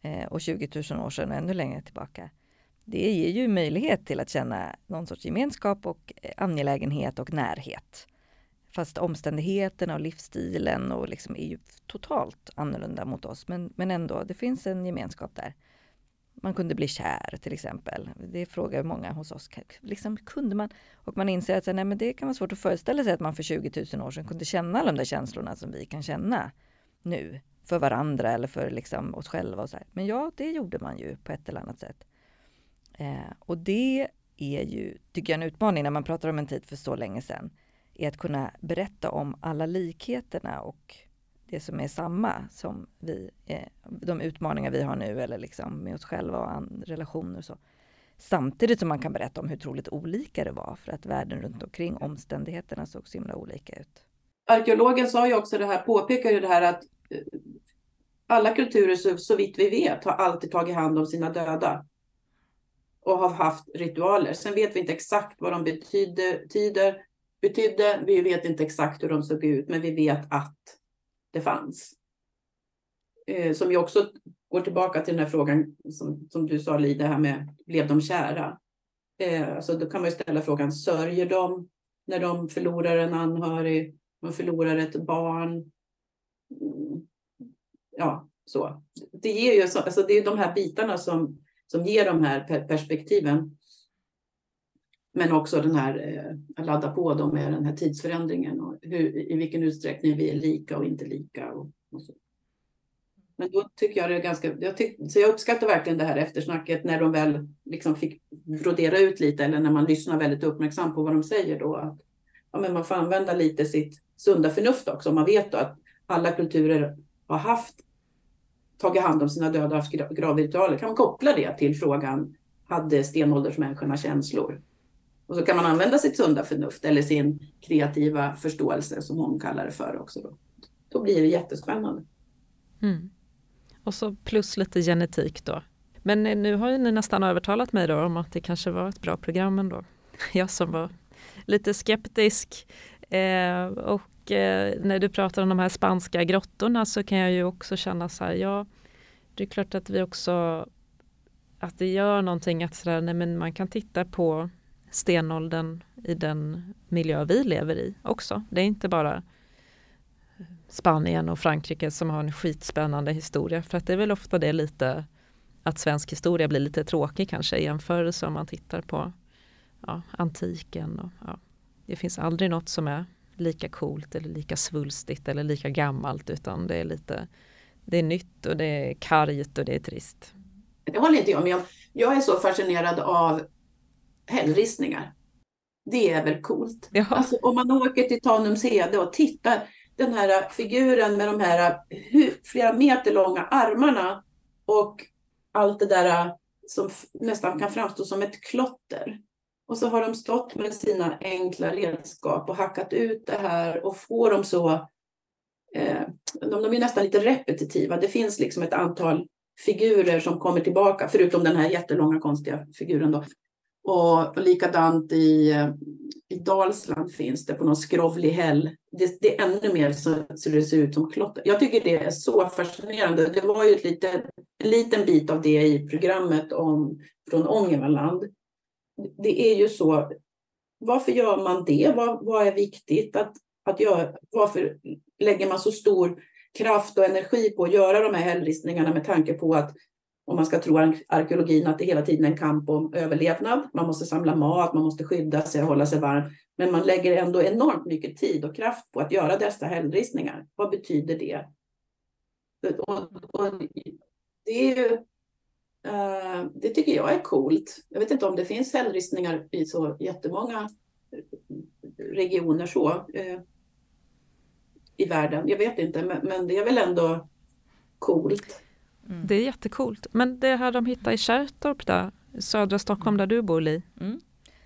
Eh, och 20 000 år sedan och ännu längre tillbaka. Det ger ju möjlighet till att känna någon sorts gemenskap och eh, angelägenhet och närhet. Fast omständigheterna och livsstilen och liksom är ju totalt annorlunda mot oss. Men, men ändå, det finns en gemenskap där. Man kunde bli kär till exempel. Det frågar många hos oss. Liksom, kunde man? Och man inser att nej, men det kan vara svårt att föreställa sig att man för 20 000 år sedan kunde känna alla de där känslorna som vi kan känna nu. För varandra eller för liksom oss själva. Och så här. Men ja, det gjorde man ju på ett eller annat sätt. Eh, och det är ju, tycker jag, en utmaning när man pratar om en tid för så länge sedan. Är att kunna berätta om alla likheterna och det som är samma som vi, eh, de utmaningar vi har nu eller liksom med oss själva och relationer och så. Samtidigt som man kan berätta om hur otroligt olika det var för att världen runt omkring omständigheterna såg så himla olika ut. Arkeologen sa ju också det här, påpekar ju det här att eh, alla kulturer så, så vitt vi vet har alltid tagit hand om sina döda. Och har haft ritualer. Sen vet vi inte exakt vad de betyder, betyder. Vi vet inte exakt hur de såg ut, men vi vet att det fanns. Eh, som ju också går tillbaka till den här frågan som, som du sa Li, det här med blev de kära? Eh, alltså då kan man ju ställa frågan, sörjer de när de förlorar en anhörig, Man förlorar ett barn? Mm. Ja, så. Det ger ju, alltså det är de här bitarna som, som ger de här perspektiven. Men också den här, eh, att ladda på dem med den här tidsförändringen och hur, i vilken utsträckning vi är lika och inte lika. Och, och så. Men då tycker jag det är ganska, jag, tyck, så jag uppskattar verkligen det här eftersnacket när de väl liksom fick brodera ut lite eller när man lyssnar väldigt uppmärksamt på vad de säger då. Att, ja, men man får använda lite sitt sunda förnuft också. Man vet då att alla kulturer har haft tagit hand om sina döda och haft gravritualer. Kan man koppla det till frågan, hade stenåldersmänniskorna känslor? Och så kan man använda sitt sunda förnuft eller sin kreativa förståelse som hon kallar det för också. Då, då blir det jättespännande. Mm. Och så plus lite genetik då. Men eh, nu har ju ni nästan övertalat mig då om att det kanske var ett bra program ändå. Jag som var lite skeptisk. Eh, och eh, när du pratar om de här spanska grottorna så kan jag ju också känna så här, ja, det är klart att vi också att det gör någonting att sådär, nej men man kan titta på stenåldern i den miljö vi lever i också. Det är inte bara Spanien och Frankrike som har en skitspännande historia. För att det är väl ofta det lite att svensk historia blir lite tråkig kanske i jämförelse om man tittar på ja, antiken. Och, ja, det finns aldrig något som är lika coolt eller lika svulstigt eller lika gammalt utan det är lite det är nytt och det är kargt och det är trist. Det håller inte jag med om. Jag är så fascinerad av hällristningar. Det är väl coolt? Ja. Alltså, om man åker till Tanumshede och tittar den här figuren med de här flera meter långa armarna och allt det där som nästan kan framstå som ett klotter. Och så har de stått med sina enkla redskap och hackat ut det här och får dem så... Eh, de, de är nästan lite repetitiva. Det finns liksom ett antal figurer som kommer tillbaka, förutom den här jättelånga konstiga figuren. Då. Och, och likadant i, eh, i Dalsland finns det på någon skrovlig häll. Det, det, är ännu mer så, så det ser ut som klotter. Jag tycker det är så fascinerande. Det var ju ett lite, en liten bit av det i programmet om, från Ångermanland. Det är ju så. Varför gör man det? Vad, vad är viktigt att, att göra? Varför lägger man så stor kraft och energi på att göra de här hällristningarna med tanke på att om man ska tro arkeologin att det hela tiden är en kamp om överlevnad. Man måste samla mat, man måste skydda sig och hålla sig varm. Men man lägger ändå enormt mycket tid och kraft på att göra dessa hällristningar. Vad betyder det? Och, och det, är ju, uh, det tycker jag är coolt. Jag vet inte om det finns hällristningar i så jättemånga regioner så. Uh, i världen. Jag vet inte, men, men det är väl ändå coolt. Mm. Det är jättekult. Men det här de hittar i Kärrtorp där, södra Stockholm där du bor Li. Mm.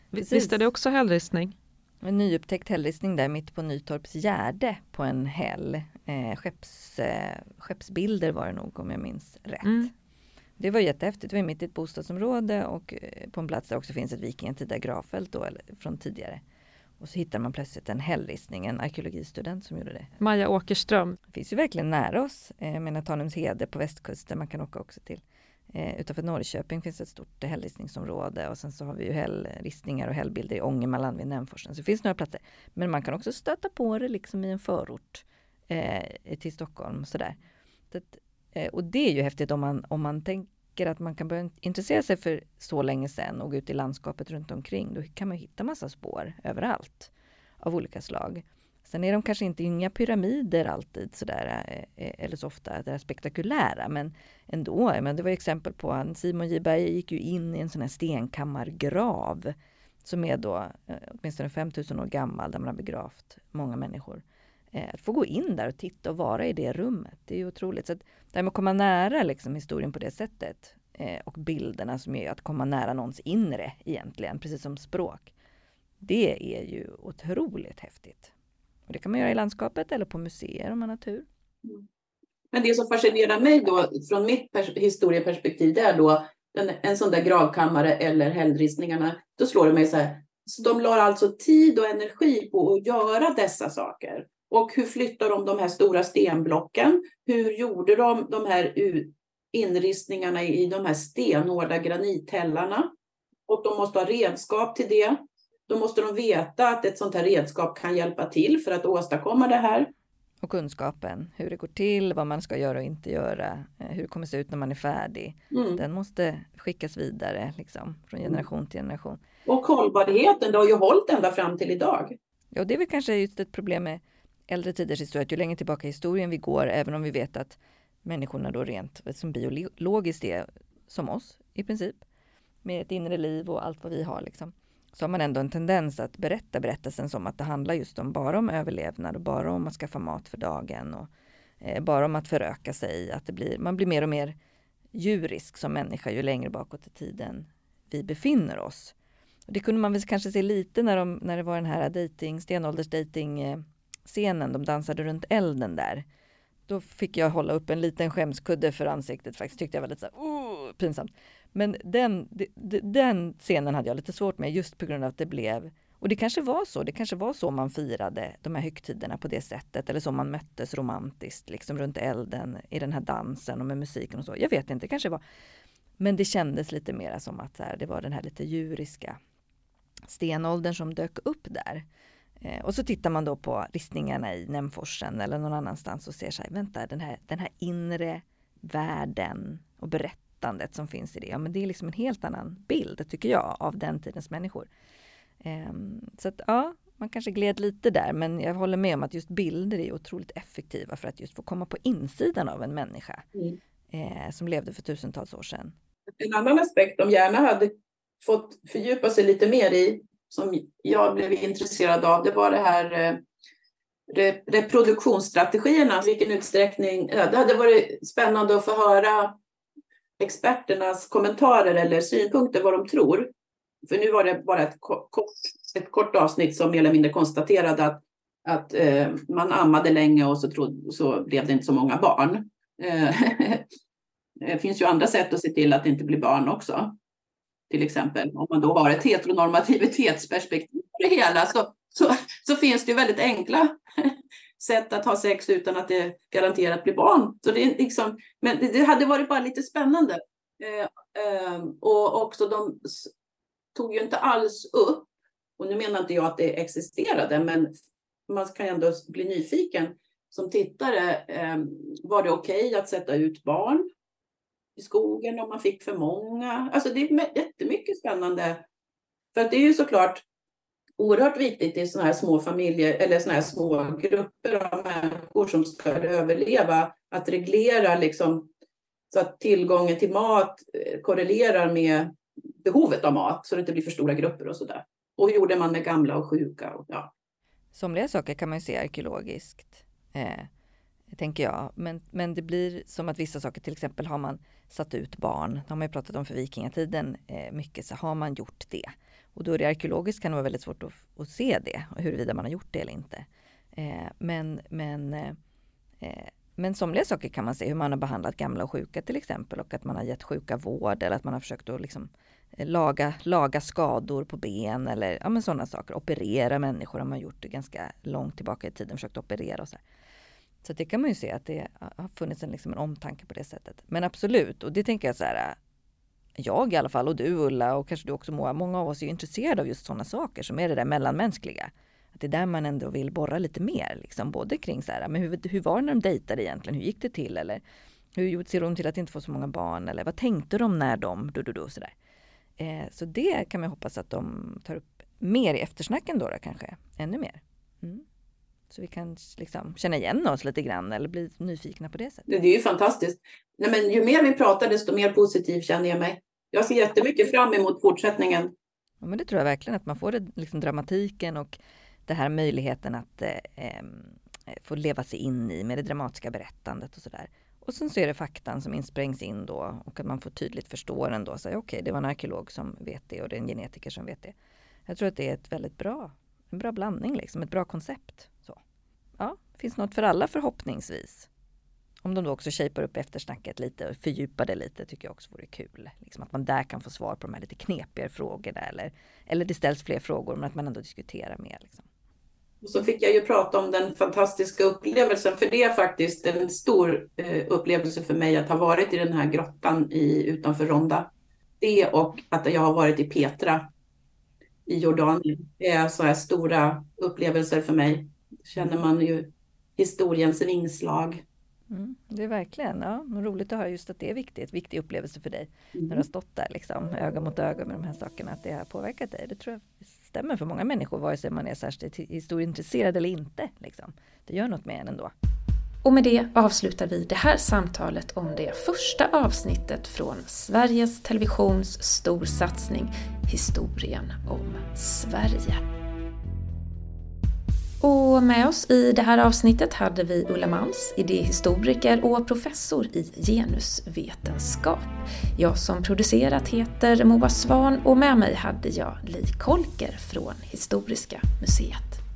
Visst är det också hällristning? En nyupptäckt hällristning där mitt på Nytorps Gärde på en häll. Eh, skepps, eh, skeppsbilder var det nog om jag minns rätt. Mm. Det var jättehäftigt. Vi var mitt i ett bostadsområde och eh, på en plats där också finns ett vikingatida gravfält då, eller, från tidigare. Och så hittar man plötsligt en hällristning, en arkeologistudent som gjorde det. Maja Åkerström. Det finns ju verkligen nära oss. Eh, jag menar Tanumshede på västkusten, man kan åka också till. Eh, utanför Norrköping finns ett stort hällristningsområde och sen så har vi ju hällristningar och hällbilder i Ångermanland vid Nämforsen. Så det finns några platser. Men man kan också stöta på det liksom i en förort eh, till Stockholm. Sådär. Det, eh, och det är ju häftigt om man, om man tänker att man kan börja intressera sig för så länge sedan och gå ut i landskapet runt omkring, då kan man hitta massa spår överallt av olika slag. Sen är de kanske inte inga pyramider alltid sådär eh, eh, eller så ofta det är spektakulära men ändå. Men det var exempel på att Simon J gick ju in i en sån här stenkammargrav som är då eh, åtminstone 5000 år gammal där man har begravt många människor. Eh, att få gå in där och titta och vara i det rummet, det är ju otroligt. Så att det här med att komma nära liksom, historien på det sättet eh, och bilderna som är att komma nära någons inre egentligen, precis som språk. Det är ju otroligt häftigt. Och det kan man göra i landskapet eller på museer om man har tur. Men det som fascinerar mig då från mitt historieperspektiv det är då en, en sån där gravkammare eller hällristningarna. Då slår det mig så här. Så de la alltså tid och energi på att göra dessa saker. Och hur flyttar de de här stora stenblocken? Hur gjorde de de här inristningarna i de här stenhårda granithällarna? Och de måste ha redskap till det. Då måste de veta att ett sånt här redskap kan hjälpa till för att åstadkomma det här. Och kunskapen, hur det går till, vad man ska göra och inte göra, eh, hur det kommer se ut när man är färdig. Mm. Den måste skickas vidare liksom, från generation till generation. Och hållbarheten, det har ju hållit ända fram till idag. Ja, det är väl kanske just ett problem med äldre tiders historia, att ju längre tillbaka i historien vi går, även om vi vet att människorna då rent som biologiskt är som oss i princip, med ett inre liv och allt vad vi har liksom, så har man ändå en tendens att berätta berättelsen som att det handlar just om bara om överlevnad och bara om att skaffa mat för dagen och eh, bara om att föröka sig, att det blir, man blir mer och mer djurisk som människa ju längre bakåt i tiden vi befinner oss. Och det kunde man väl kanske se lite när, de, när det var den här dating, stenålders dating eh, scenen, de dansade runt elden där. Då fick jag hålla upp en liten skämskudde för ansiktet faktiskt, tyckte jag var lite så här, oh, pinsamt. Men den, den scenen hade jag lite svårt med just på grund av att det blev och det kanske var så, det kanske var så man firade de här högtiderna på det sättet eller så man möttes romantiskt liksom runt elden i den här dansen och med musiken och så. Jag vet inte, det kanske var. Men det kändes lite mera som att här, det var den här lite djuriska stenåldern som dök upp där. Eh, och så tittar man då på ristningarna i Nämforsen eller någon annanstans och ser så här, vänta den här, den här inre världen och berättandet som finns i det. Ja, men det är liksom en helt annan bild tycker jag av den tidens människor. Eh, så att ja, man kanske gled lite där, men jag håller med om att just bilder är otroligt effektiva för att just få komma på insidan av en människa mm. eh, som levde för tusentals år sedan. En annan aspekt de gärna hade fått fördjupa sig lite mer i, som jag blev intresserad av, det var det här eh, reproduktionsstrategierna. reproduktionsstrategierna, vilken utsträckning, det hade varit spännande att få höra experternas kommentarer eller synpunkter vad de tror. För nu var det bara ett kort, ett kort avsnitt som mer eller mindre konstaterade att, att eh, man ammade länge och så, trodde, så blev det inte så många barn. Eh, det finns ju andra sätt att se till att det inte blir barn också. Till exempel om man då har ett heteronormativitetsperspektiv på det hela så, så, så finns det ju väldigt enkla sätt att ha sex utan att det garanterat blir barn. Så det är liksom, men det, hade varit bara lite spännande. Eh, eh, och också de tog ju inte alls upp, och nu menar inte jag att det existerade, men man kan ändå bli nyfiken som tittare. Eh, var det okej okay att sätta ut barn i skogen om man fick för många? Alltså det är jättemycket spännande. För att det är ju såklart oerhört viktigt i sådana här små familjer eller sådana här små grupper av människor som ska överleva att reglera liksom så att tillgången till mat eh, korrelerar med behovet av mat så det inte blir för stora grupper och sådär. Och hur gjorde man med gamla och sjuka? Och, ja. Somliga saker kan man ju se arkeologiskt, eh, tänker jag. Men, men det blir som att vissa saker, till exempel har man satt ut barn, det har man ju pratat om för vikingatiden eh, mycket, så har man gjort det. Och då är det arkeologiskt kan det vara väldigt svårt att, att se det, huruvida man har gjort det eller inte. Eh, men, men, eh, eh men somliga saker kan man se, hur man har behandlat gamla och sjuka till exempel och att man har gett sjuka vård eller att man har försökt att liksom eh, laga, laga skador på ben eller ja, sådana saker. Operera människor har man gjort det ganska långt tillbaka i tiden, försökt operera och så. Så det kan man ju se att det har funnits en, liksom en omtanke på det sättet. Men absolut, och det tänker jag så här, jag i alla fall och du Ulla och kanske du också Moa, många av oss är intresserade av just sådana saker som är det där mellanmänskliga. Att det är där man ändå vill borra lite mer, liksom, både kring så här, men hur, hur var det när de dejtade egentligen? Hur gick det till? Eller hur ser de till att inte få så många barn? Eller vad tänkte de när de, du, du, du, sådär. Eh, så det kan man hoppas att de tar upp mer i eftersnacken då, då kanske, ännu mer. Mm. Så vi kan liksom känna igen oss lite grann eller bli nyfikna på det sättet. Det, är ju fantastiskt. Nej, men ju mer vi pratar desto mer positiv känner jag mig. Jag ser jättemycket fram emot fortsättningen. Ja, men det tror jag verkligen att man får det, liksom dramatiken och det här möjligheten att eh, få leva sig in i med det dramatiska berättandet och sådär. Och sen så är det faktan som insprängs in då och att man får tydligt förstå den då. Okej, okay, det var en arkeolog som vet det och det är en genetiker som vet det. Jag tror att det är ett väldigt bra, en bra blandning, liksom, ett bra koncept. Ja, finns något för alla förhoppningsvis. Om de då också shapar upp eftersnacket lite och fördjupar det lite tycker jag också vore kul. Liksom att man där kan få svar på de här lite knepigare frågorna eller, eller det ställs fler frågor men att man ändå diskuterar mer. Liksom. Och så fick jag ju prata om den fantastiska upplevelsen, för det är faktiskt en stor eh, upplevelse för mig att ha varit i den här grottan i, utanför Ronda. Det och att jag har varit i Petra i Jordanien. Det är så här stora upplevelser för mig. Känner man ju historiens vingslag. Mm, det är verkligen ja, roligt att höra just att det är viktigt, viktig upplevelse för dig. Mm. När du har stått där liksom, öga mot öga med de här sakerna, att det har påverkat dig. Det tror jag stämmer för många människor, vare sig man är särskilt historieintresserad eller inte. Liksom. Det gör något med en ändå. Och med det avslutar vi det här samtalet om det första avsnittet från Sveriges Televisions storsatsning Historien om Sverige. Och med oss i det här avsnittet hade vi Ulla Mans, idéhistoriker och professor i genusvetenskap. Jag som producerat heter Moa Svan och med mig hade jag Li Kolker från Historiska museet.